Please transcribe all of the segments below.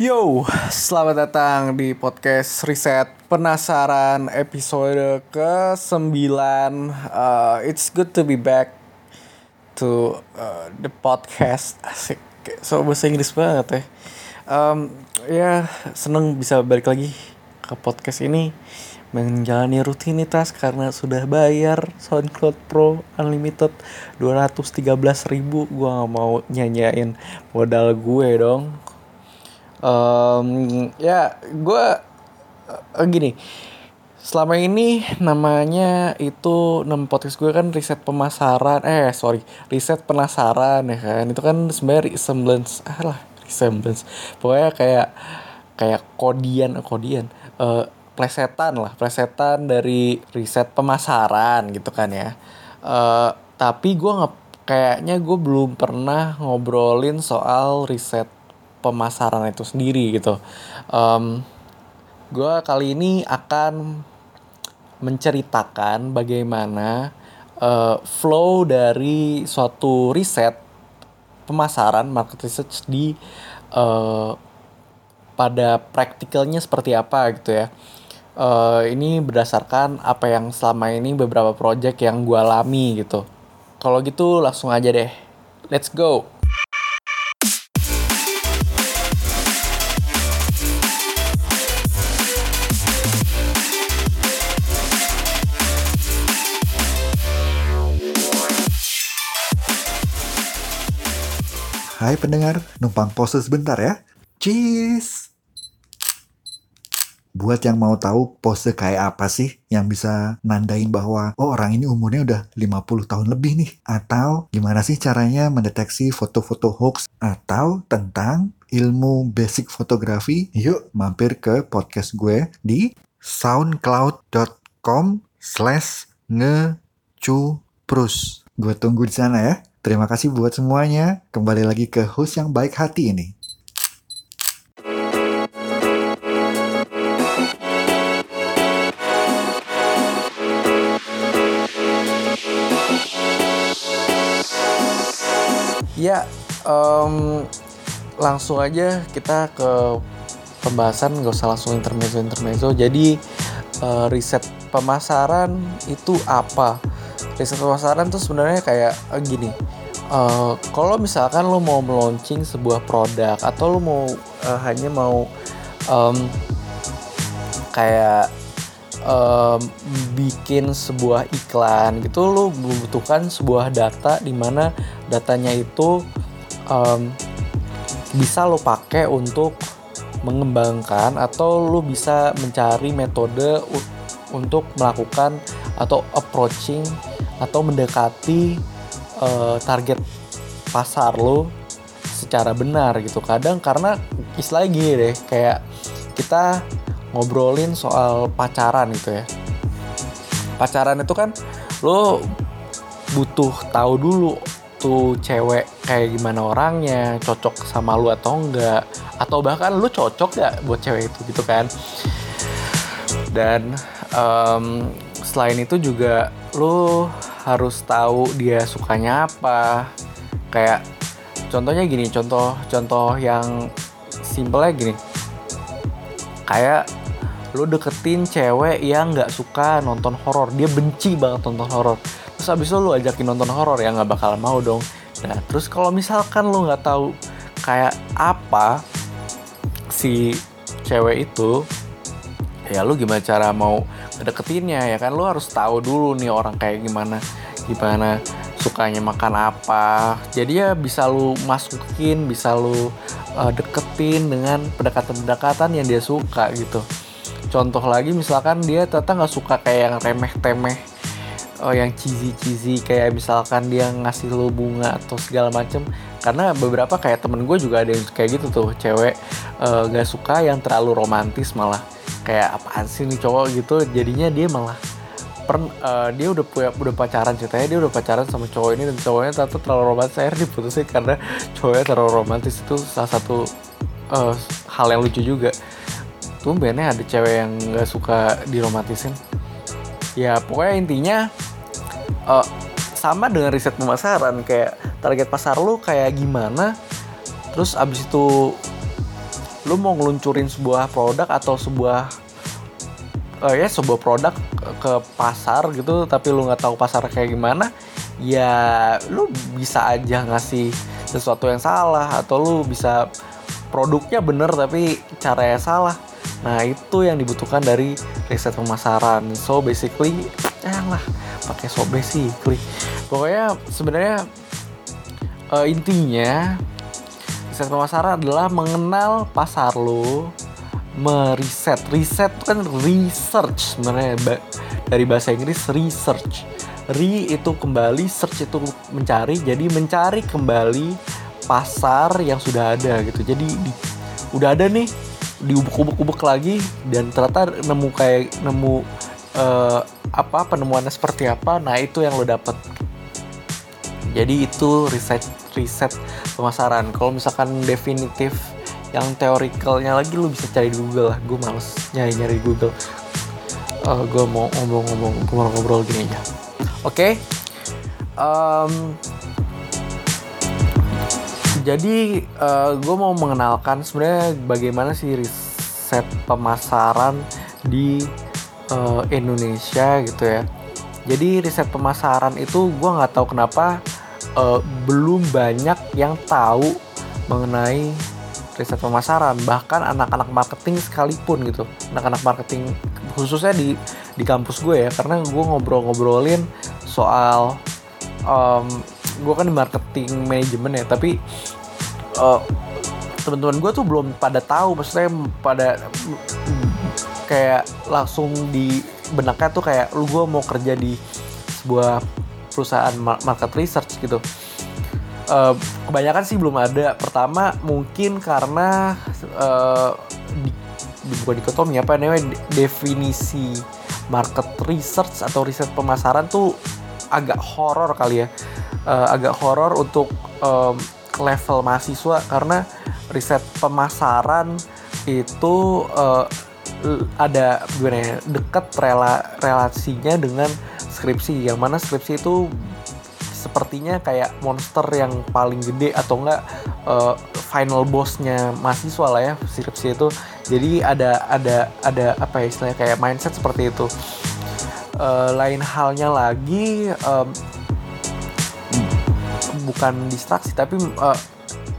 Yo, selamat datang di podcast Riset Penasaran episode ke-9 uh, It's good to be back to uh, the podcast. Asik, so bahasa Inggris banget ya. Um, Ya, seneng bisa balik lagi ke podcast ini. Menjalani rutinitas karena sudah bayar SoundCloud Pro Unlimited 213 ribu. Gue gak mau nyanyain modal gue dong um, ya gue uh, gini. Selama ini namanya itu nama podcast gue kan riset pemasaran eh sorry riset penasaran ya kan? Itu kan sebenarnya resemblance ah lah resemblance. Pokoknya kayak kayak kodian kodian uh, plesetan lah plesetan dari riset pemasaran gitu kan ya. Uh, tapi gue nggak kayaknya gue belum pernah ngobrolin soal riset pemasaran itu sendiri gitu. Um, gue kali ini akan menceritakan bagaimana uh, flow dari suatu riset pemasaran market research di uh, pada praktikalnya seperti apa gitu ya. Uh, ini berdasarkan apa yang selama ini beberapa project yang gue alami gitu. Kalau gitu langsung aja deh. Let's go. Hai pendengar, numpang pose sebentar ya. Cheese! Buat yang mau tahu pose kayak apa sih yang bisa nandain bahwa oh orang ini umurnya udah 50 tahun lebih nih. Atau gimana sih caranya mendeteksi foto-foto hoax atau tentang ilmu basic fotografi? Yuk mampir ke podcast gue di soundcloud.com slash ngecuprus. Gue tunggu di sana ya. Terima kasih buat semuanya. Kembali lagi ke host yang baik hati ini. Ya, um, langsung aja kita ke pembahasan, gak usah langsung intermezzo-intermezzo. Jadi, uh, riset pemasaran itu apa? Riset pemasaran tuh sebenarnya kayak uh, gini. Uh, kalau misalkan lo mau meluncing sebuah produk atau lo mau uh, hanya mau um, kayak um, bikin sebuah iklan gitu lo membutuhkan sebuah data di mana datanya itu um, bisa lo pakai untuk mengembangkan atau lo bisa mencari metode untuk melakukan atau approaching atau mendekati uh, target pasar lo secara benar gitu. Kadang karena istilah gini deh kayak kita ngobrolin soal pacaran gitu ya. Pacaran itu kan lo butuh tahu dulu tuh cewek kayak gimana orangnya cocok sama lu atau enggak. Atau bahkan lu cocok gak buat cewek itu gitu kan. Dan um, selain itu juga lu harus tahu dia sukanya apa. Kayak contohnya gini contoh contoh yang simpelnya gini. Kayak lu deketin cewek yang nggak suka nonton horor. Dia benci banget nonton horor. Terus abis itu lu ajakin nonton horor ya nggak bakal mau dong. Nah terus kalau misalkan lu nggak tahu kayak apa si cewek itu ya lu gimana cara mau deketinnya ya kan? Lu harus tahu dulu nih orang kayak gimana gimana sukanya makan apa. Jadi ya bisa lu masukin bisa lu uh, deketin dengan pendekatan-pendekatan yang dia suka gitu. Contoh lagi misalkan dia ternyata nggak suka kayak yang remeh-temeh oh yang cheesy-cheesy kayak misalkan dia ngasih lu bunga atau segala macem. Karena beberapa kayak temen gue juga ada yang kayak gitu tuh cewek uh, gak suka yang terlalu romantis malah. Kayak apaan sih nih cowok? gitu. Jadinya dia malah per, uh, dia udah punya udah pacaran ceritanya dia udah pacaran sama cowok ini dan cowoknya ternyata terlalu romantis. Akhirnya diputusin karena cowoknya terlalu romantis. Itu salah satu uh, hal yang lucu juga. Tuh bener ada cewek yang nggak suka diromantisin. Ya pokoknya intinya uh, sama dengan riset pemasaran. Kayak target pasar lu kayak gimana terus abis itu lu mau ngeluncurin sebuah produk atau sebuah uh, ya sebuah produk ke pasar gitu tapi lu nggak tahu pasar kayak gimana ya lu bisa aja ngasih sesuatu yang salah atau lu bisa produknya bener tapi caranya salah. Nah itu yang dibutuhkan dari riset pemasaran. So basically janganlah pakai so basically pokoknya sebenarnya uh, intinya riset pemasaran adalah mengenal pasar lo meriset riset kan research sebenarnya dari bahasa Inggris research. Re itu kembali search itu mencari jadi mencari kembali pasar yang sudah ada gitu. Jadi di, udah ada nih diubek-ubek-ubek lagi dan ternyata nemu kayak nemu uh, apa penemuannya seperti apa nah itu yang lo dapat jadi itu riset riset pemasaran. Kalau misalkan definitif yang teorikalnya lagi lu bisa cari di Google lah. Gue males nyari nyari Google. Uh, gue mau ngomong-ngomong ngobrol-ngobrol gini aja. Oke? Okay? um, jadi uh, gue mau mengenalkan sebenarnya bagaimana sih riset pemasaran di uh, Indonesia gitu ya. Jadi riset pemasaran itu gue nggak tahu kenapa uh, belum banyak yang tahu mengenai riset pemasaran bahkan anak-anak marketing sekalipun gitu. Anak-anak marketing khususnya di di kampus gue ya karena gue ngobrol-ngobrolin soal um, gue kan di marketing manajemen ya tapi uh, teman-teman gue tuh belum pada tahu maksudnya pada kayak langsung di benaknya tuh kayak lu gue mau kerja di sebuah perusahaan market research gitu uh, kebanyakan sih belum ada. Pertama mungkin karena uh, di, bukan dikotomi apa namanya definisi market research atau riset pemasaran tuh agak horor kali ya. Uh, agak horor untuk um, level mahasiswa karena riset pemasaran itu uh, ada gimana ya dekat rela relasinya dengan skripsi. Yang mana skripsi itu sepertinya kayak monster yang paling gede atau enggak uh, final bossnya mahasiswa lah ya skripsi itu. Jadi ada ada ada apa ya istilahnya kayak mindset seperti itu. Uh, lain halnya lagi um, bukan distraksi tapi kadang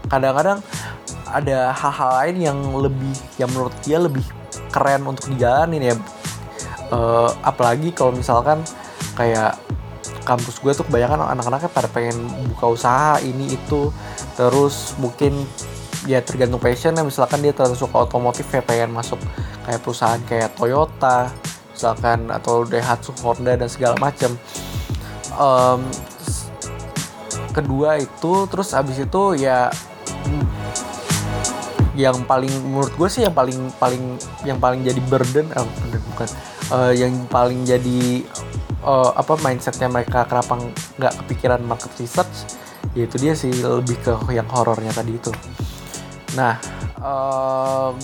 kadang-kadang ada hal-hal lain yang lebih yang menurut dia lebih keren untuk dijalanin ya. Uh, apalagi kalau misalkan kayak kampus gue tuh kebanyakan anak-anaknya pada pengen buka usaha ini itu. Terus mungkin ya tergantung passionnya misalkan dia terlalu suka otomotif ya pengen masuk kayak perusahaan kayak Toyota misalkan atau Daihatsu Honda dan segala macam um, kedua itu terus abis itu ya yang paling menurut gue sih yang paling paling yang paling jadi burden eh, bukan. Uh, yang paling jadi uh, apa mindsetnya mereka kenapa nggak kepikiran market research yaitu dia sih lebih ke yang horornya tadi itu. Nah um,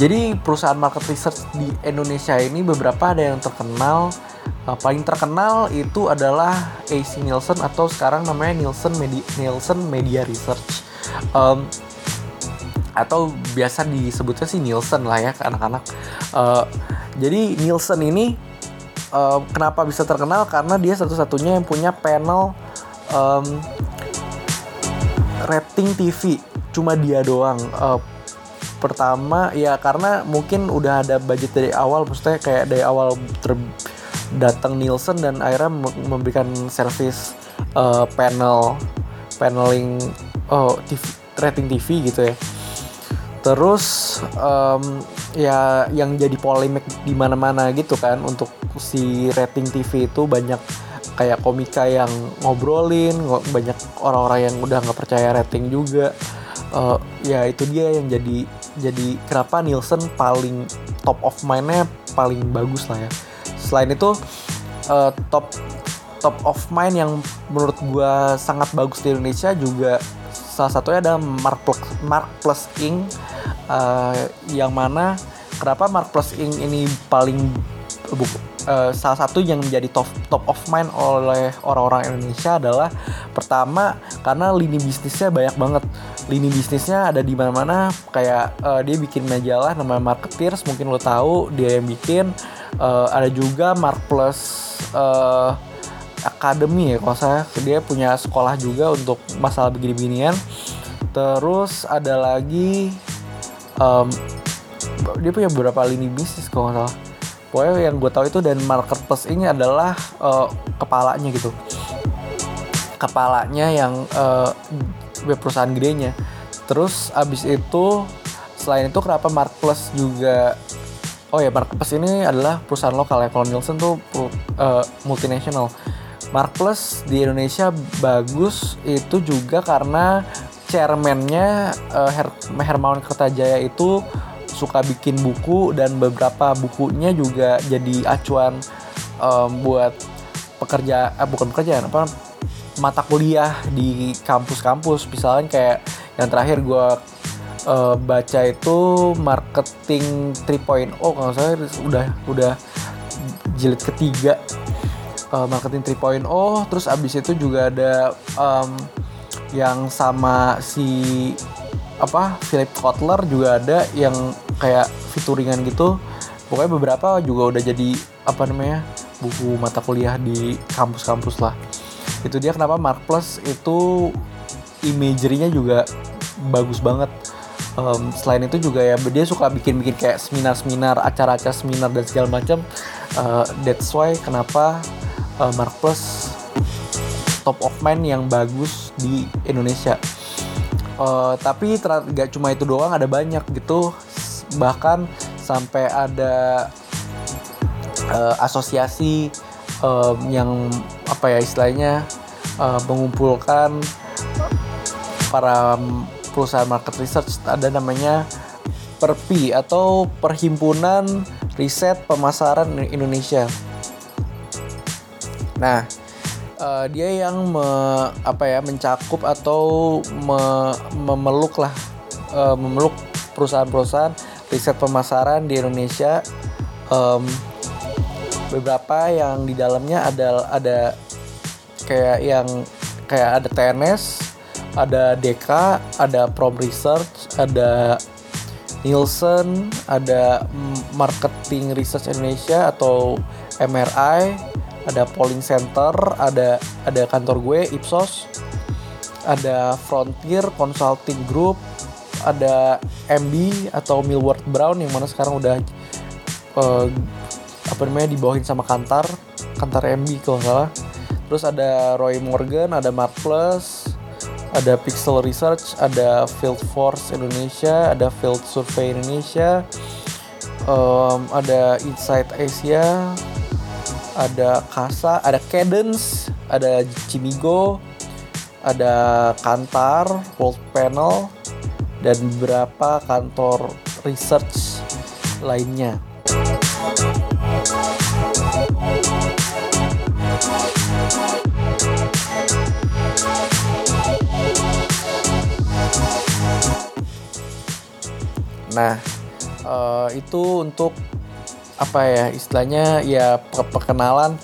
jadi perusahaan market research di Indonesia ini beberapa ada yang terkenal. Uh, paling terkenal itu adalah AC Nielsen atau sekarang namanya Nielsen Media, Nielsen Media Research. Um, atau biasa disebutnya sih Nielsen lah ya ke anak-anak. Uh, jadi Nielsen ini uh, kenapa bisa terkenal? Karena dia satu-satunya yang punya panel um, rating TV cuma dia doang. Uh, pertama ya karena mungkin udah ada budget dari awal maksudnya kayak dari awal datang Nielsen dan akhirnya memberikan service uh, panel paneling oh, TV, rating TV gitu ya. Terus um, ya yang jadi polemik di mana-mana gitu kan. Untuk si rating TV itu banyak kayak komika yang ngobrolin banyak orang-orang yang udah nggak percaya rating juga. Uh, ya itu dia yang jadi jadi kenapa Nielsen paling top of mindnya paling bagus lah ya. Selain itu uh, top top of mind yang menurut gue sangat bagus di Indonesia juga salah satunya ada Mark Plus, Mark Plus Inc uh, yang mana kenapa Mark Plus ini paling uh, salah satu yang menjadi top top of mind oleh orang-orang Indonesia adalah pertama karena lini bisnisnya banyak banget. Lini bisnisnya ada di mana-mana kayak uh, dia bikin majalah namanya Marketeers mungkin lo tahu dia yang bikin. Uh, ada juga Mark Plus uh, Academy ya kalau saya dia punya sekolah juga untuk masalah begini-beginian. Terus ada lagi um, dia punya beberapa lini bisnis kalau nggak salah. Pokoknya yang gue tahu itu dan marketplace ini adalah uh, kepalanya gitu. Kepalanya yang uh, perusahaan gedenya. Terus abis itu selain itu kenapa marketplace juga oh ya marketplace ini adalah perusahaan lokal ya. Kalau Nielsen tuh uh, multinational. Marketplace di Indonesia bagus itu juga karena chairmannya uh, Her Hermawan Kertajaya itu suka bikin buku dan beberapa bukunya juga jadi acuan um, buat pekerja eh, bukan pekerjaan apa mata kuliah di kampus-kampus. Misalnya kayak yang terakhir gue uh, baca itu marketing 3.0 kalau saya udah udah jilid ketiga uh, marketing 3.0 terus abis itu juga ada um, yang sama si apa Philip Kotler juga ada yang kayak fituringan gitu. Pokoknya beberapa juga udah jadi apa namanya buku mata kuliah di kampus-kampus lah. Itu dia kenapa Mark Plus itu imagery-nya juga bagus banget. Um, selain itu juga ya dia suka bikin-bikin kayak seminar-seminar acara-acara seminar dan segala macam. Uh, that's why kenapa uh, Mark Plus top of mind yang bagus di Indonesia. Uh, tapi gak cuma itu doang ada banyak gitu. Bahkan sampai ada uh, asosiasi um, yang apa ya istilahnya uh, mengumpulkan para perusahaan market research. Ada namanya PERPI atau Perhimpunan Riset Pemasaran Indonesia. Nah, uh, dia yang me, apa ya mencakup atau me, memeluk lah uh, memeluk perusahaan-perusahaan riset pemasaran di Indonesia. Um, beberapa yang di dalamnya ada ada kayak yang kayak ada TNS ada DK ada Prom Research ada Nielsen ada Marketing Research Indonesia atau MRI ada polling center, ada ada kantor gue Ipsos, ada Frontier Consulting Group, ada MB atau Millward Brown yang mana sekarang udah uh, apa namanya dibawahin sama Kantar, Kantar MB kalau nggak salah. Terus ada Roy Morgan, ada Mark Plus, ada Pixel Research, ada Field Force Indonesia, ada Field Survey Indonesia, um, ada Insight Asia, ada Kasa, ada Cadence, ada Cimigo, ada Kantar, World Panel, dan beberapa kantor research lainnya. Nah, uh, itu untuk apa ya istilahnya ya perkenalan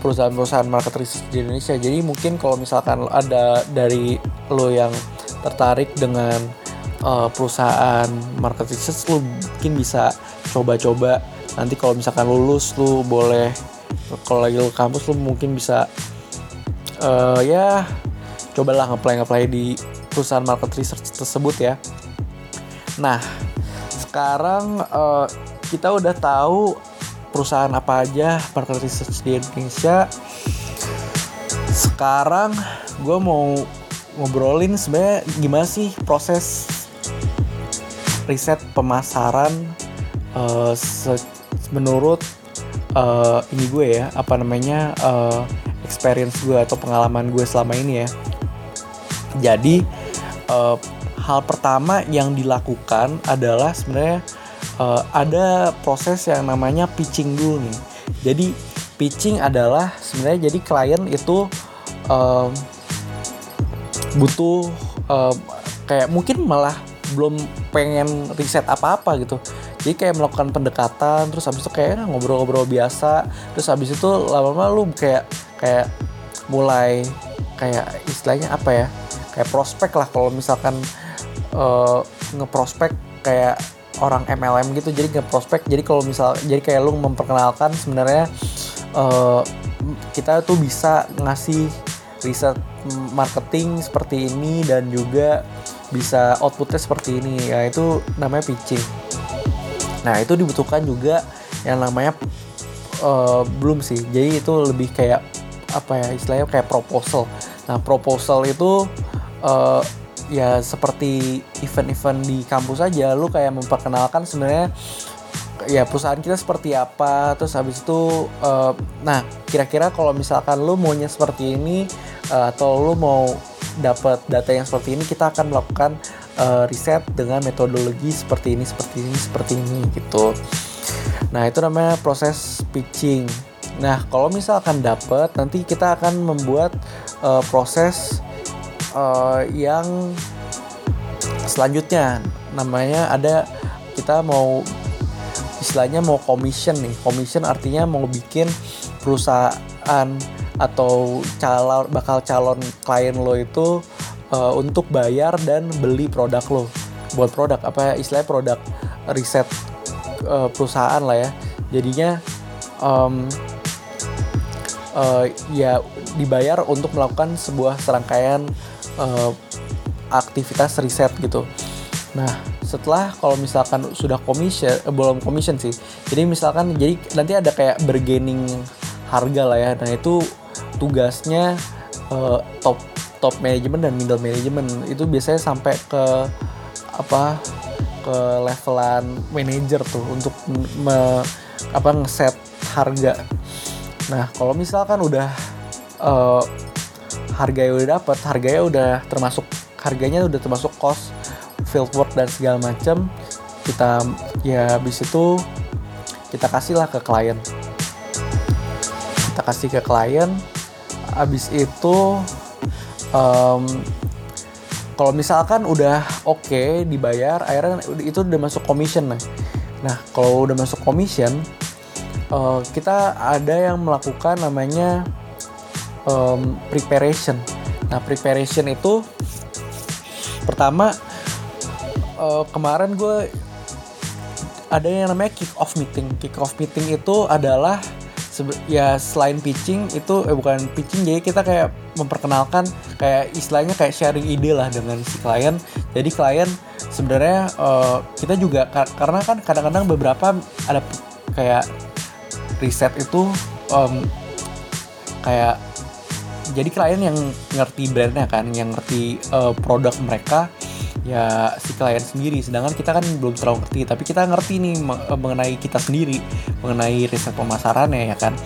perusahaan-perusahaan market research di Indonesia. Jadi mungkin kalau misalkan ada dari lo yang tertarik dengan uh, perusahaan market research, lo mungkin bisa coba-coba. Nanti kalau misalkan lulus, lo boleh kalau lagi lo kampus, lo mungkin bisa uh, ya cobalah ngeplay-ngeplay di perusahaan market research tersebut ya. Nah, sekarang uh, kita udah tahu perusahaan apa aja market research di Indonesia. Sekarang gue mau ngobrolin sebenarnya gimana sih proses riset pemasaran uh, menurut uh, ini gue ya apa namanya uh, experience gue atau pengalaman gue selama ini ya. Jadi uh, hal pertama yang dilakukan adalah sebenarnya uh, ada proses yang namanya pitching dulu nih. Jadi pitching adalah sebenarnya jadi klien itu um, butuh um, kayak mungkin malah belum pengen riset apa-apa gitu. Jadi kayak melakukan pendekatan terus habis itu kayak ngobrol-ngobrol biasa terus habis itu lama-lama lu kayak kayak mulai kayak istilahnya apa ya kayak prospek lah kalau misalkan uh, ngeprospek kayak orang MLM gitu jadi ngeprospek jadi kalau misal jadi kayak lu memperkenalkan sebenarnya uh, kita tuh bisa ngasih riset marketing seperti ini dan juga bisa outputnya seperti ini. Ya itu namanya pitching. Nah itu dibutuhkan juga yang namanya uh, belum sih. Jadi itu lebih kayak apa ya istilahnya kayak proposal. Nah proposal itu uh, ya seperti event-event di kampus aja lu kayak memperkenalkan sebenarnya ya perusahaan kita seperti apa terus habis itu uh, nah kira-kira kalau misalkan lu maunya seperti ini uh, atau lu mau dapat data yang seperti ini kita akan melakukan uh, riset dengan metodologi seperti ini seperti ini seperti ini gitu. Nah itu namanya proses pitching. Nah kalau misalkan dapat nanti kita akan membuat uh, proses uh, yang selanjutnya namanya ada kita mau istilahnya mau commission nih. Commission artinya mau bikin perusahaan atau calon bakal calon klien lo itu uh, untuk bayar dan beli produk lo. Buat produk apa istilahnya produk riset uh, perusahaan lah ya. Jadinya um, uh, ya dibayar untuk melakukan sebuah serangkaian uh, aktivitas riset gitu. Nah, setelah kalau misalkan sudah commission, eh, belum commission sih. Jadi misalkan jadi nanti ada kayak bergaining harga lah ya. Nah, itu tugasnya uh, top top manajemen dan middle management itu biasanya sampai ke apa ke levelan manager tuh untuk me, apa ngeset harga. Nah, kalau misalkan udah uh, harganya udah dapat harganya udah termasuk harganya udah termasuk cost field work dan segala macam kita ya habis itu kita kasih lah ke klien. Kita kasih ke klien habis itu um, kalau misalkan udah oke okay, dibayar akhirnya itu udah masuk commission nah nah kalau udah masuk commission uh, kita ada yang melakukan namanya um, preparation. Nah, preparation itu pertama uh, kemarin gue ada yang namanya kick off meeting. Kick off meeting itu adalah ya selain pitching itu eh bukan pitching jadi kita kayak memperkenalkan kayak istilahnya kayak sharing ide lah dengan si klien. Jadi klien sebenarnya uh, kita juga karena kan kadang-kadang beberapa ada kayak riset itu um, kayak jadi klien yang ngerti brandnya kan yang ngerti uh, produk mereka ya si klien sendiri. Sedangkan kita kan belum terlalu ngerti tapi kita ngerti nih eh, mengenai kita sendiri mengenai riset pemasarannya ya kan?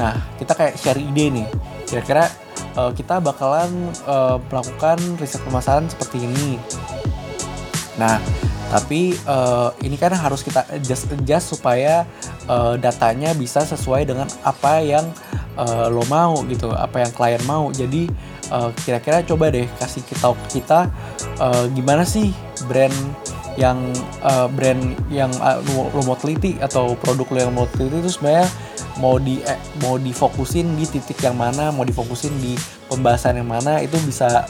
Nah kita kayak share ide nih. Kira-kira uh, kita bakalan uh, melakukan riset pemasaran seperti ini. Nah tapi uh, ini kan harus kita adjust adjust supaya uh, datanya bisa sesuai dengan apa yang uh, lo mau gitu apa yang klien mau. Jadi eh, kira-kira coba deh kasih kita kita uh, gimana sih brand yang uh, brand yang uh, lo mau teliti atau produk lo yang mau teliti itu sebenarnya mau di eh, mau difokusin di titik yang mana mau difokusin di pembahasan yang mana itu bisa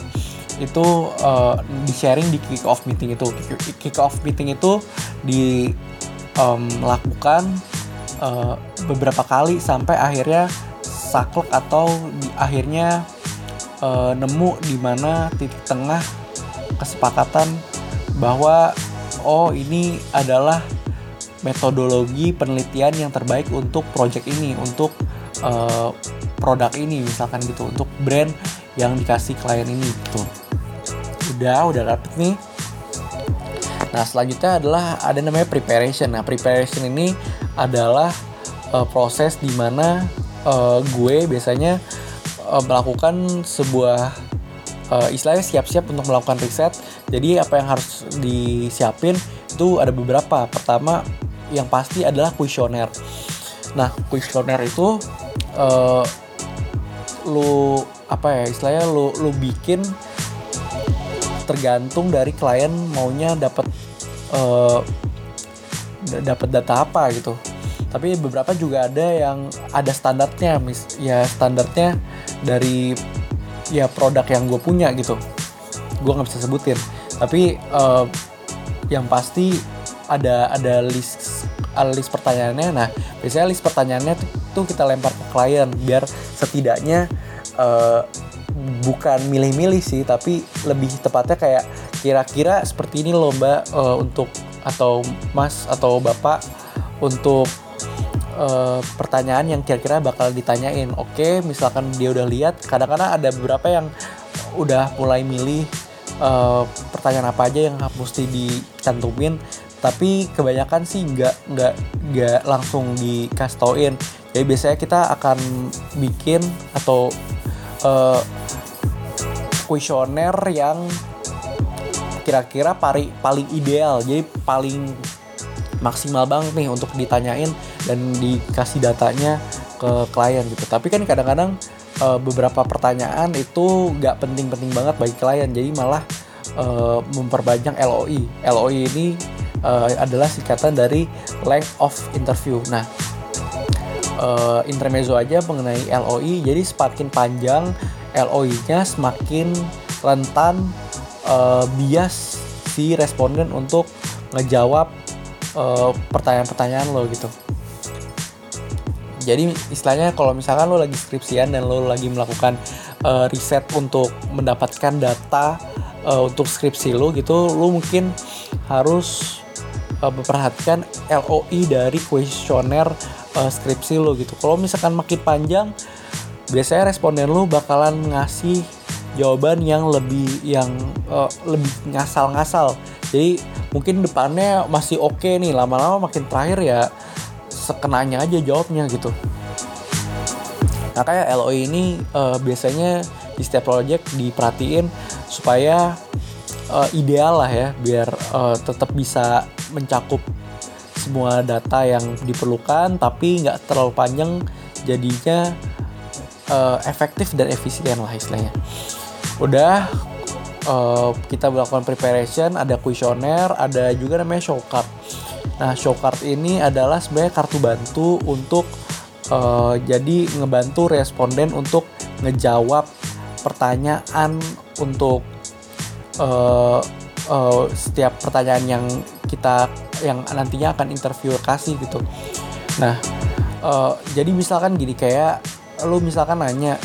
itu uh, di sharing di kick off meeting itu. Kick off meeting itu dilakukan um, uh, beberapa kali sampai akhirnya saklek atau di akhirnya e, nemu di mana titik tengah kesepakatan bahwa oh ini adalah metodologi penelitian yang terbaik untuk project ini untuk e, produk ini misalkan gitu untuk brand yang dikasih klien ini gitu. Udah udah dapet nih. Nah selanjutnya adalah ada namanya preparation. Nah preparation ini adalah uh, proses di mana uh, gue biasanya uh, melakukan sebuah uh, istilahnya siap-siap untuk melakukan riset. Jadi apa yang harus disiapin itu ada beberapa. Pertama yang pasti adalah kuesioner. Nah kuesioner itu uh, lu apa ya istilahnya lu lu bikin tergantung dari klien maunya dapat uh, dapat data apa gitu tapi beberapa juga ada yang ada standarnya mis ya standarnya dari ya produk yang gue punya gitu. Gue nggak bisa sebutin. Tapi uh, yang pasti ada ada list list pertanyaannya. Nah biasanya list pertanyaannya tuh, kita lempar ke klien biar setidaknya uh, bukan milih-milih sih tapi lebih tepatnya kayak kira-kira seperti ini loh mbak uh, untuk atau mas atau bapak untuk uh, pertanyaan yang kira-kira bakal ditanyain. Oke misalkan dia udah lihat kadang-kadang ada beberapa yang udah mulai milih uh, pertanyaan apa aja yang mesti dicantumin. Tapi kebanyakan sih nggak nggak nggak langsung dikasih jadi biasanya kita akan bikin atau uh, kuesioner yang kira-kira paling ideal. Jadi paling maksimal banget nih untuk ditanyain dan dikasih datanya ke klien gitu. Tapi kan kadang-kadang uh, beberapa pertanyaan itu nggak penting-penting banget bagi klien. Jadi malah uh, memperbanyak LOI LOI ini uh, adalah singkatan dari length of interview. Nah intermezzo aja mengenai LOI jadi semakin panjang LOI-nya semakin rentan bias si responden untuk ngejawab pertanyaan-pertanyaan lo gitu. Jadi istilahnya kalau misalkan lo lagi skripsian dan lo lagi melakukan uh, riset untuk mendapatkan data uh, untuk skripsi lo gitu lo mungkin harus uh, memperhatikan LOI dari kuesioner uh, skripsi lo gitu. Kalau misalkan makin panjang biasanya responden lo bakalan ngasih jawaban yang lebih yang uh, lebih ngasal-ngasal. Jadi mungkin depannya masih oke okay nih lama-lama makin terakhir ya sekenanya aja jawabnya gitu. Nah kayak LOI ini uh, biasanya di setiap project diperhatiin supaya uh, ideal lah ya biar uh, tetap bisa mencakup semua data yang diperlukan tapi nggak terlalu panjang jadinya uh, efektif dan efisien lah istilahnya. Udah uh, kita melakukan preparation ada kuesioner ada juga namanya showcard Nah, showcard ini adalah sebenarnya kartu bantu untuk uh, jadi ngebantu responden untuk ngejawab pertanyaan untuk uh, uh, setiap pertanyaan yang kita yang nantinya akan interview kasih gitu. Nah, uh, jadi misalkan gini kayak lu misalkan nanya,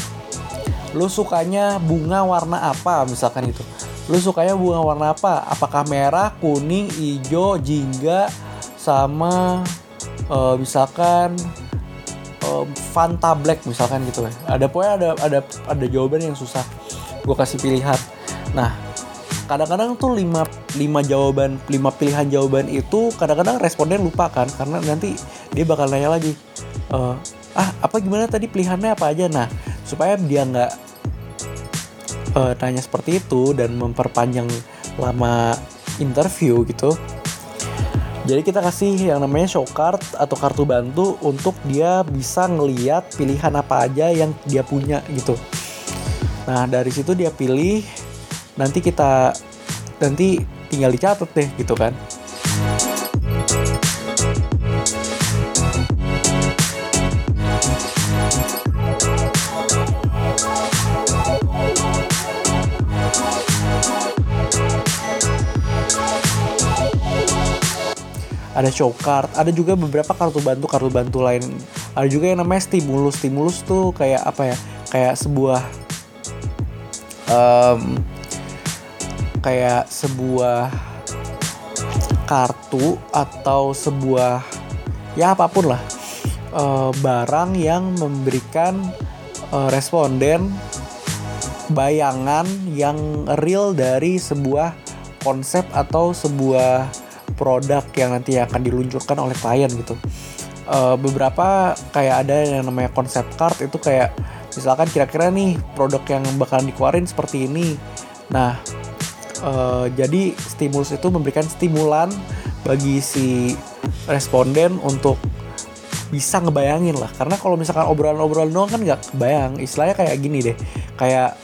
lu sukanya bunga warna apa misalkan itu. Lu sukanya bunga warna apa? Apakah merah, kuning, hijau, jingga, sama uh, misalkan uh, Fanta Black misalkan gitu ya. Ada pokoknya ada ada ada jawaban yang susah. Gue kasih pilihan. Nah, kadang-kadang tuh lima lima jawaban lima pilihan jawaban itu kadang-kadang responden lupa kan karena nanti dia bakal nanya lagi uh, ah apa gimana tadi pilihannya apa aja nah supaya dia nggak uh, tanya seperti itu dan memperpanjang lama interview gitu jadi kita kasih yang namanya show card atau kartu bantu untuk dia bisa ngeliat pilihan apa aja yang dia punya gitu. Nah dari situ dia pilih, nanti kita nanti tinggal dicatat deh gitu kan. Ada show card, ada juga beberapa kartu bantu kartu bantu lain. Ada juga yang namanya stimulus. Stimulus tuh kayak apa ya? Kayak sebuah um, kayak sebuah kartu atau sebuah ya apa pun lah uh, barang yang memberikan uh, responden bayangan yang real dari sebuah konsep atau sebuah produk yang nanti akan diluncurkan oleh klien gitu. Uh, beberapa kayak ada yang namanya konsep card itu kayak misalkan kira-kira nih produk yang bakalan dikeluarin seperti ini. Nah, uh, jadi stimulus itu memberikan stimulan bagi si responden untuk bisa ngebayangin lah karena kalau misalkan obrolan-obrolan doang kan nggak kebayang istilahnya kayak gini deh kayak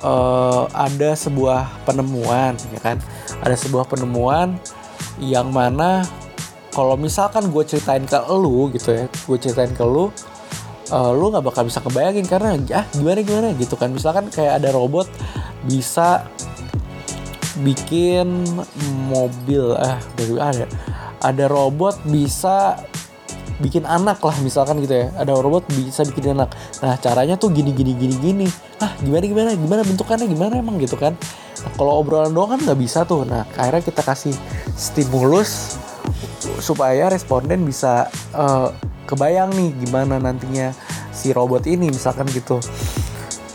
uh, ada sebuah penemuan ya kan ada sebuah penemuan yang mana kalau misalkan gue ceritain ke lu gitu ya gue ceritain ke lu uh, lu nggak bakal bisa kebayangin karena ah gimana gimana? Gitu kan. Misalkan kayak ada robot bisa bikin mobil ah dari ada ada robot bisa bikin anak lah misalkan gitu ya. Ada robot bisa bikin anak. Nah caranya tuh gini gini gini gini. Ah gimana gimana? Gimana bentukannya? Gimana emang gitu kan? Nah, kalau obrolan doang kan nggak bisa tuh. Nah akhirnya kita kasih stimulus supaya responden bisa uh, kebayang nih gimana nantinya si robot ini misalkan gitu.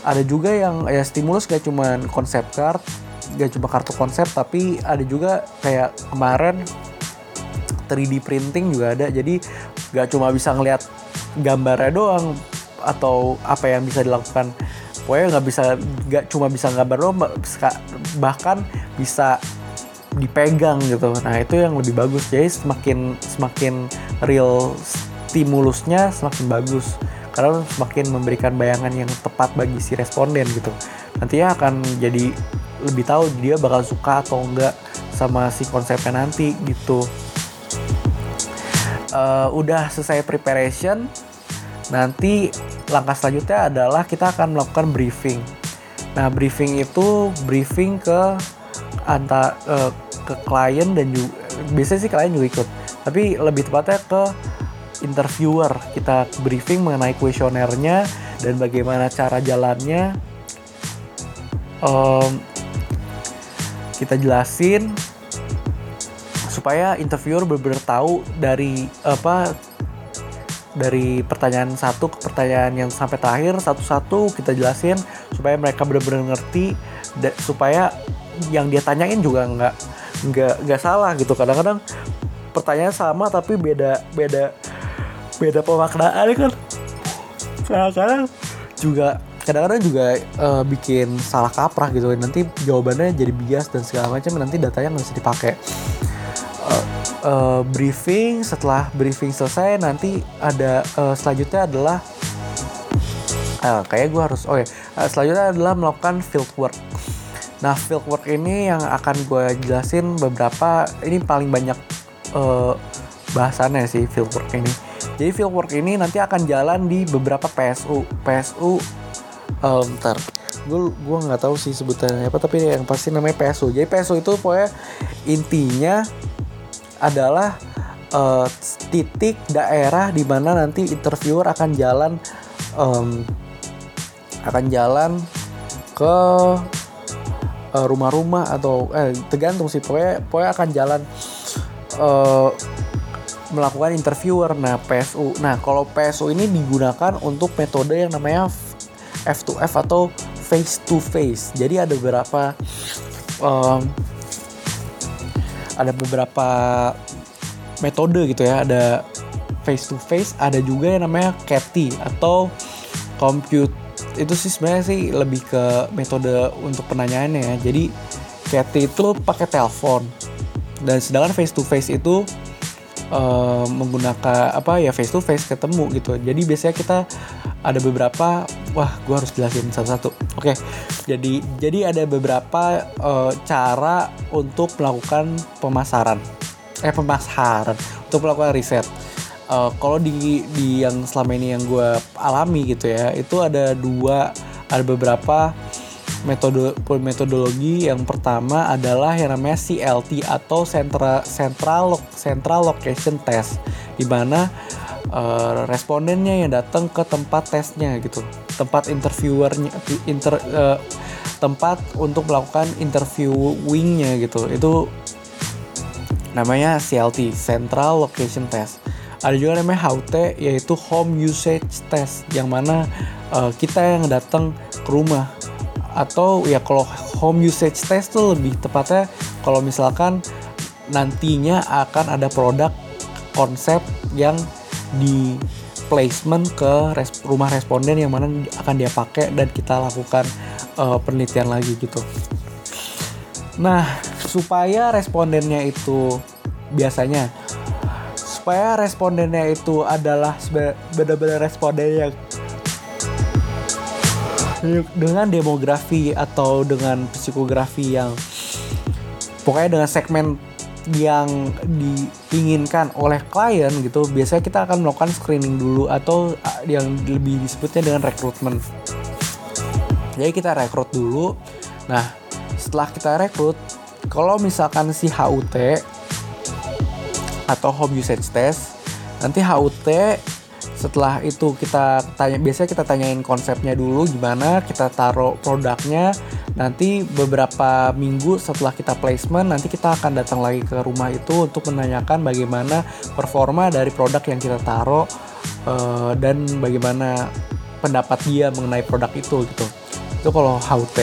Ada juga yang ya stimulus gak cuma konsep card gak cuma kartu konsep tapi ada juga kayak kemarin 3D printing juga ada. Jadi gak cuma bisa ngeliat gambarnya doang atau apa yang bisa dilakukan. Pokoknya nggak bisa nggak cuma bisa gambar doang bahkan bisa dipegang gitu. Nah itu yang lebih bagus. Jadi semakin semakin real stimulusnya semakin bagus. Karena semakin memberikan bayangan yang tepat bagi si responden gitu. Nantinya akan jadi lebih tahu dia bakal suka atau enggak sama si konsepnya nanti gitu uh, udah selesai preparation nanti langkah selanjutnya adalah kita akan melakukan briefing. Nah briefing itu briefing ke antar uh, ke klien dan juga biasanya sih klien juga ikut. Tapi lebih tepatnya ke interviewer. Kita briefing mengenai kuesionernya dan bagaimana cara jalannya. Um, kita jelasin supaya interviewer benar-benar tahu dari apa dari pertanyaan satu ke pertanyaan yang sampai terakhir satu-satu kita jelasin supaya mereka benar-benar ngerti supaya yang dia tanyain juga nggak nggak nggak salah gitu. Kadang-kadang pertanyaan sama tapi beda beda beda pemaknaan kan. Kadang-kadang juga kadang-kadang juga uh, bikin salah kaprah gitu. Nanti jawabannya jadi bias dan segala macam nanti datanya nggak bisa dipakai uh, uh, briefing setelah briefing selesai nanti ada uh, selanjutnya adalah uh, kayak gue harus ya uh, selanjutnya adalah melakukan field work nah field work ini yang akan gue jelasin beberapa ini paling banyak uh, bahasannya sih field work ini jadi fieldwork ini nanti akan jalan di beberapa PSU. PSU um, ntar gue gue nggak tahu sih sebutannya apa tapi yang pasti namanya PSU. Jadi PSU itu pokoknya intinya adalah uh, titik daerah di mana nanti interviewer akan jalan um, akan jalan ke uh, rumah-rumah atau eh tergantung sih. Pokoknya pokoknya akan jalan uh, melakukan interviewer. Nah PSU nah kalau PSU ini digunakan untuk metode yang namanya F2F atau face to face. Jadi ada beberapa um, ada beberapa metode gitu ya ada face to face ada juga yang namanya CATI atau compute. Itu sih sebenarnya sih lebih ke metode untuk penanyaannya ya. Jadi CATI itu pakai telepon. Dan sedangkan face to face itu uh, menggunakan apa ya face to face ketemu gitu. Jadi biasanya kita ada beberapa wah gue harus jelasin satu-satu. Oke okay. Jadi jadi ada beberapa uh, cara untuk melakukan pemasaran. Eh pemasaran. Untuk melakukan riset. Uh, kalau di di yang selama ini yang gue alami gitu ya itu ada dua ada beberapa metode metodologi. Yang pertama adalah yang namanya CLT atau Central Central Central Location Test. Di mana uh, respondennya yang datang ke tempat tesnya gitu tempat interviewernya inter uh, tempat untuk melakukan interviewingnya gitu. Itu namanya CLT Central Location Test. Ada juga namanya HUT yaitu Home Usage Test yang mana uh, kita yang datang ke rumah. Atau ya kalau home usage test tuh lebih tepatnya kalau misalkan nantinya akan ada produk konsep yang di placement ke res rumah responden yang mana akan dia pakai dan kita lakukan uh, penelitian lagi gitu. Nah, supaya respondennya itu biasanya supaya respondennya itu adalah benar-benar responden yang dengan demografi atau dengan psikografi yang pokoknya dengan segmen yang diinginkan oleh klien gitu biasanya kita akan melakukan screening dulu atau yang lebih disebutnya dengan rekrutmen jadi kita rekrut dulu. Nah setelah kita rekrut kalau misalkan si HUT atau home usage test nanti HUT setelah itu kita tanya biasanya kita tanyain konsepnya dulu gimana kita taruh produknya nanti beberapa minggu setelah kita placement nanti kita akan datang lagi ke rumah itu untuk menanyakan bagaimana performa dari produk yang kita taruh uh, dan bagaimana pendapat dia mengenai produk itu gitu. Itu kalau HUT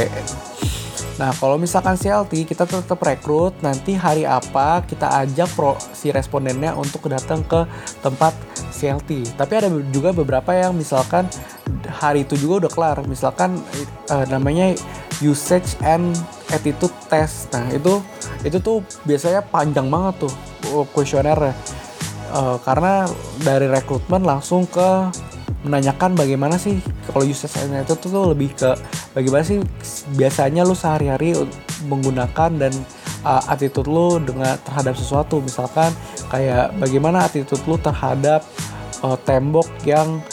Nah, kalau misalkan CLT, kita tetap rekrut nanti hari apa kita ajak pro, si respondennya untuk datang ke tempat CLT. Tapi ada juga beberapa yang misalkan hari itu juga udah kelar. Misalkan uh, namanya usage and attitude test. Nah, itu itu tuh biasanya panjang banget tuh kuesionernya. Uh, karena dari rekrutmen langsung ke menanyakan bagaimana sih kalau usage and attitude tuh lebih ke bagaimana sih biasanya lu sehari-hari menggunakan dan uh, attitude lu dengan terhadap sesuatu. Misalkan kayak bagaimana attitude lu terhadap uh, tembok yang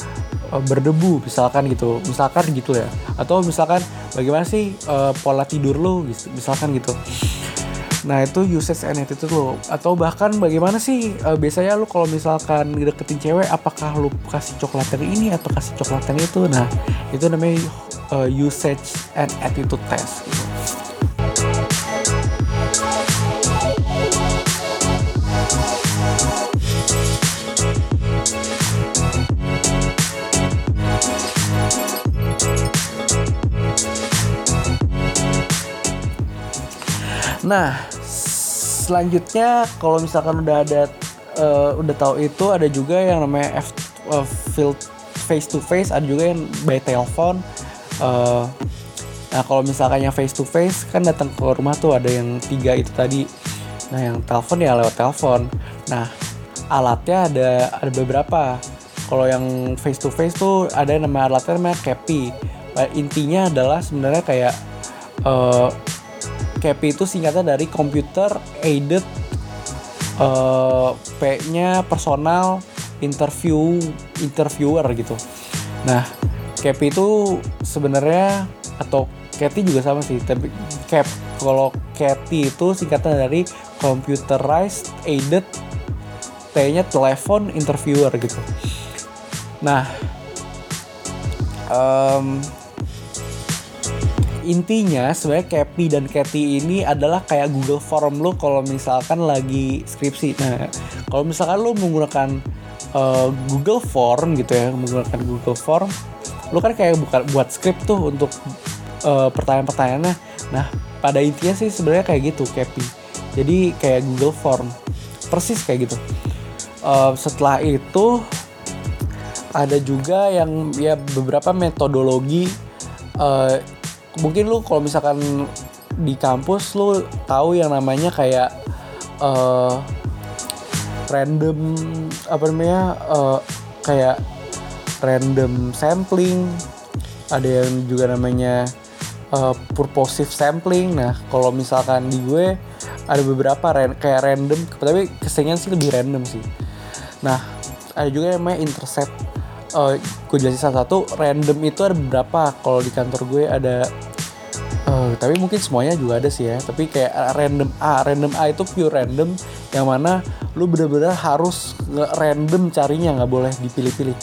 uh, berdebu misalkan gitu. Misalkan gitu ya. Atau misalkan bagaimana sih uh, pola tidur lu misalkan gitu Nah itu usage and attitude lo Atau bahkan bagaimana sih uh, biasanya lo kalau misalkan deketin cewek Apakah lo kasih coklat yang ini atau kasih coklat yang itu Nah itu namanya uh, usage and attitude test gitu. Nah, selanjutnya kalau misalkan udah ada uh, udah tahu itu ada juga yang namanya F, uh, field face to face, ada juga yang by telepon. Uh, nah kalau misalkan yang face to face kan datang ke rumah tuh ada yang tiga itu tadi. Nah yang telepon ya lewat telepon. Nah alatnya ada ada beberapa. Kalau yang face to face tuh ada yang namanya alatnya namanya CAPI. Intinya adalah sebenarnya kayak uh, CAPI itu singkatan dari Computer Aided uh, P-nya personal interview interviewer gitu. Nah, CAPI itu sebenarnya atau CATI juga sama sih, tapi CAP kalau CATI itu singkatan dari Computerized Aided T-nya telepon interviewer gitu. Nah, um, intinya sebenarnya Cappy dan Cathy ini adalah kayak Google Form lo kalau misalkan lagi skripsi. Nah, kalau misalkan lo menggunakan uh, Google Form gitu ya, menggunakan Google Form, lo kan kayak bukan buat script tuh untuk uh, pertanyaan-pertanyaannya. Nah, pada intinya sih sebenarnya kayak gitu Cappy. Jadi kayak Google Form, persis kayak gitu. Uh, setelah itu ada juga yang ya beberapa metodologi uh, mungkin lu kalau misalkan di kampus lu tahu yang namanya kayak uh, random apa namanya uh, kayak random sampling. Ada yang juga namanya uh, purposive sampling. Nah kalau misalkan di gue ada beberapa ran kayak random tapi kesenian sih lebih random sih. Nah ada juga yang namanya intercept uh, gue jelasin satu-satu random itu ada beberapa. Kalau di kantor gue ada uh, tapi mungkin semuanya juga ada sih ya. Tapi kayak random A. Random A itu pure random yang mana lu bener-bener harus random carinya nggak boleh dipilih-pilih.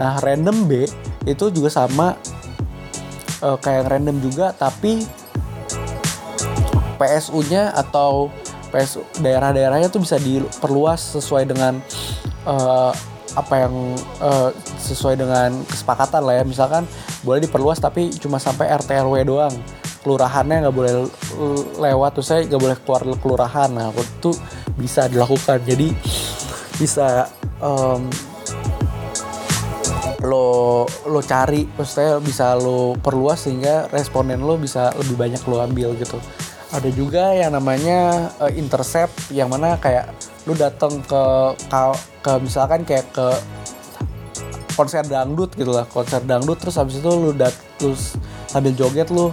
Nah random B itu juga sama uh, kayak random juga tapi PSU-nya atau PSU daerah-daerahnya tuh bisa diperluas sesuai dengan uh, apa yang uh, sesuai dengan kesepakatan lah ya. Misalkan boleh diperluas tapi cuma sampai RT RW doang. Kelurahannya nggak boleh lewat tuh saya nggak boleh keluar kelurahan. Nah itu bisa dilakukan. Jadi bisa um, lo lo cari maksudnya bisa lo perluas sehingga responden lo bisa lebih banyak lo ambil gitu. Ada juga yang namanya uh, intercept yang mana kayak lu datang ke, ke ke misalkan kayak ke konser dangdut gitu lah konser dangdut. Terus habis itu lu dat terus sambil joget lu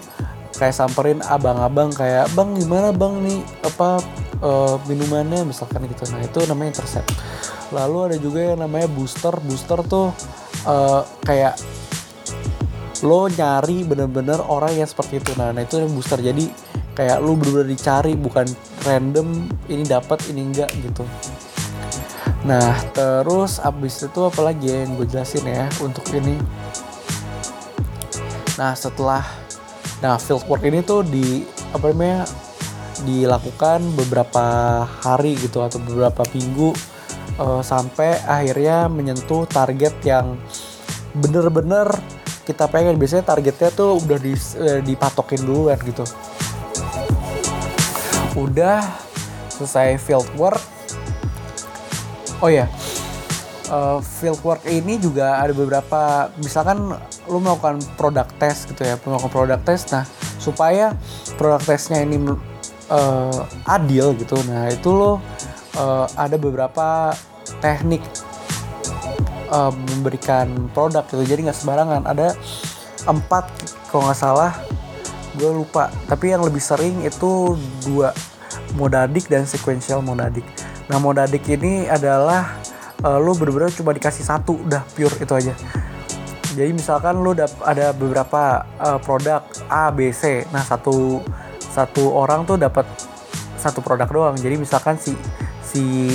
kayak samperin abang-abang kayak bang gimana bang nih apa uh, minumannya? Misalkan gitu. Nah itu namanya intercept. Lalu ada juga yang namanya booster. Booster tuh uh, kayak lo nyari bener-bener orang yang seperti itu. Nah, nah itu yang booster. Jadi kayak lu bener-bener dicari bukan random ini dapat ini enggak gitu nah terus abis itu apa lagi ya yang gue jelasin ya untuk ini? Nah setelah nah field work ini tuh di apa namanya dilakukan beberapa hari gitu atau beberapa minggu uh, sampai akhirnya menyentuh target yang bener-bener kita pengen. Biasanya targetnya tuh udah di, uh, dipatokin duluan gitu. Udah selesai field work oh ya uh, field work ini juga ada beberapa misalkan lu melakukan produk test gitu ya melakukan produk test nah supaya produk testnya ini uh, adil gitu. Nah itu lo uh, ada beberapa teknik uh, memberikan produk gitu. Jadi nggak sembarangan. Ada empat kalau nggak salah gue lupa. Tapi yang lebih sering itu dua modadik dan sequential modadik nah modadik ini adalah uh, lu bener-bener cuma dikasih satu udah pure itu aja. Jadi misalkan lu ada beberapa uh, produk A B C. Nah satu satu orang tuh dapat satu produk doang. Jadi misalkan si si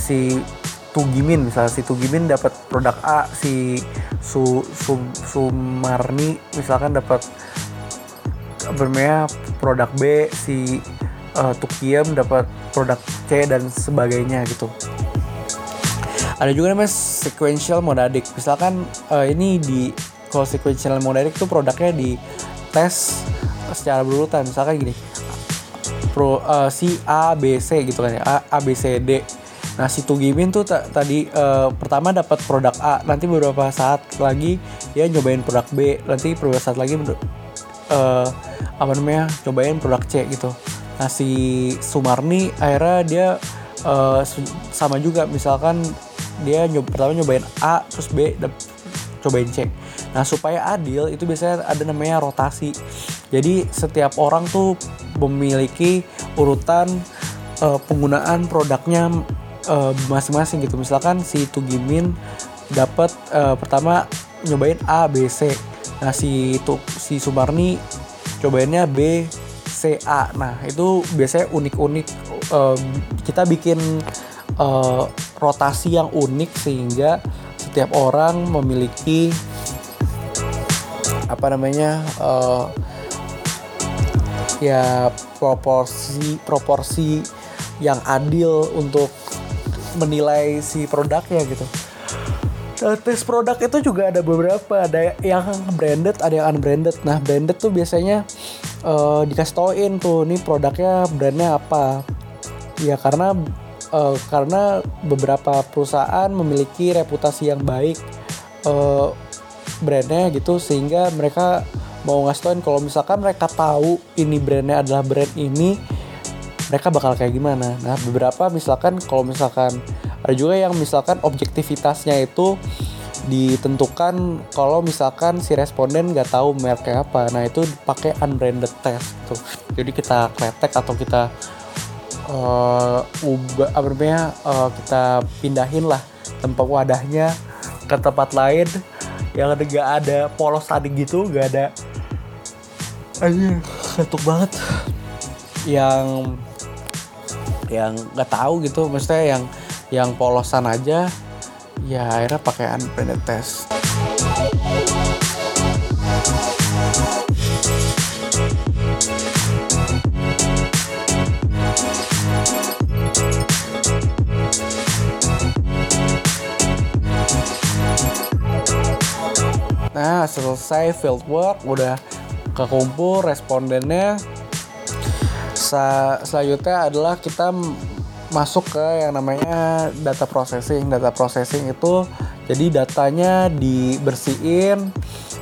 si Tugimin misalnya si Tugimin dapat produk A si Su, Su Sumarni misalkan dapat namanya produk B si uh, Tukiem dapat produk C dan sebagainya gitu. Ada juga namanya sequential modadik misalkan uh, ini di kalau sequential modadik tuh produknya di tes secara berurutan. Misalkan gini pro uh, si A B C gitu kan ya. A, A B C D. Nah si Tugimin tuh tadi uh, pertama dapat produk A, nanti beberapa saat lagi dia nyobain produk B, nanti beberapa saat lagi uh, apa namanya cobain produk C gitu nah si Sumarni akhirnya dia uh, sama juga. Misalkan dia nyob pertama nyobain A terus B cobain C. Nah supaya adil itu biasanya ada namanya rotasi. Jadi setiap orang tuh memiliki urutan uh, penggunaan produknya masing-masing uh, gitu. Misalkan si Tugimin dapat uh, pertama nyobain A B C. Nah si itu si Sumarni cobainnya B C A. Nah itu biasanya unik-unik uh, kita bikin uh, rotasi yang unik sehingga setiap orang memiliki apa namanya uh, ya proporsi proporsi yang adil untuk menilai si produknya gitu. Nah, tes produk itu juga ada beberapa, ada yang branded, ada yang unbranded. Nah, branded tuh biasanya uh, dikasih tauin tuh, nih produknya brandnya apa. Ya karena uh, karena beberapa perusahaan memiliki reputasi yang baik uh, brandnya gitu, sehingga mereka mau ngasih tauin kalau misalkan mereka tahu ini brandnya adalah brand ini, mereka bakal kayak gimana. Nah, beberapa misalkan kalau misalkan ada juga yang misalkan objektivitasnya itu ditentukan kalau misalkan si responden nggak tahu mereknya apa. Nah itu pakai unbranded test tuh. Jadi kita kretek atau kita uh, ubah apa namanya uh, kita pindahin lah tempat wadahnya ke tempat lain yang ada gak ada polos tadi gitu gak ada. Aja ketuk banget. Yang yang nggak tahu gitu maksudnya yang yang polosan aja ya akhirnya pakai unbranded test Nah, selesai field work, udah kekumpul respondennya. Sa selanjutnya adalah kita masuk ke yang namanya data processing. Data processing itu jadi datanya dibersihin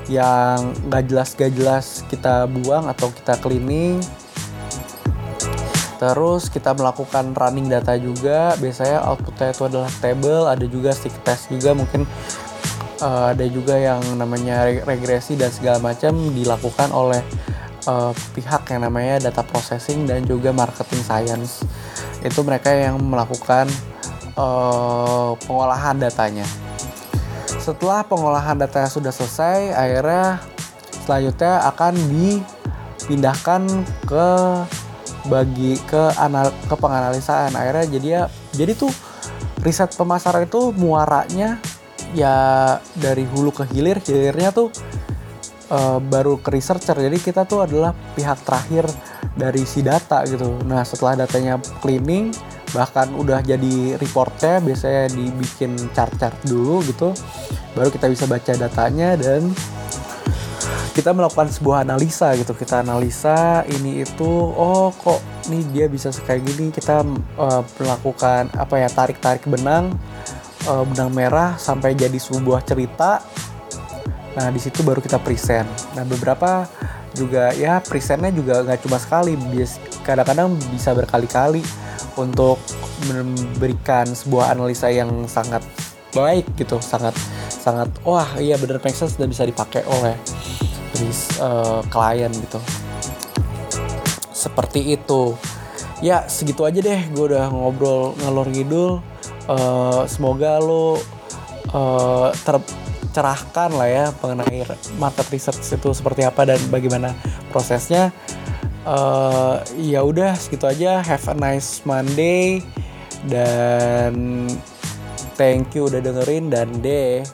yang gak jelas gak jelas kita buang atau kita cleaning. Terus kita melakukan running data juga. Biasanya outputnya itu adalah table, ada juga stick test juga mungkin uh, ada juga yang namanya regresi dan segala macam dilakukan oleh uh, pihak yang namanya data processing dan juga marketing science itu mereka yang melakukan uh, pengolahan datanya. Setelah pengolahan data sudah selesai, akhirnya selanjutnya akan di pindahkan ke bagi ke anal ke penganalisaan akhirnya jadi ya jadi tuh riset pemasaran itu muaranya ya dari hulu ke hilir hilirnya tuh uh, baru ke researcher jadi kita tuh adalah pihak terakhir dari si data gitu. Nah setelah datanya cleaning bahkan udah jadi reportnya biasanya dibikin chart-chart dulu gitu baru kita bisa baca datanya dan kita melakukan sebuah analisa gitu. Kita analisa ini itu oh kok nih dia bisa kayak gini. Kita uh, melakukan apa ya tarik tarik benang uh, benang merah sampai jadi sebuah cerita nah di situ baru kita present. Nah beberapa juga ya presentnya juga nggak cuma sekali kadang-kadang bisa berkali-kali untuk memberikan sebuah analisa yang sangat baik gitu sangat sangat wah iya bener make sense dan bisa dipakai oleh dari uh, klien gitu. Seperti itu. Ya segitu aja deh gue udah ngobrol ngalor ngidul. Uh, semoga lo uh, tercerahkan lah ya mengenai market research itu seperti apa dan bagaimana prosesnya. Uh, ya udah segitu aja. Have a nice Monday. Dan thank you udah dengerin dan deh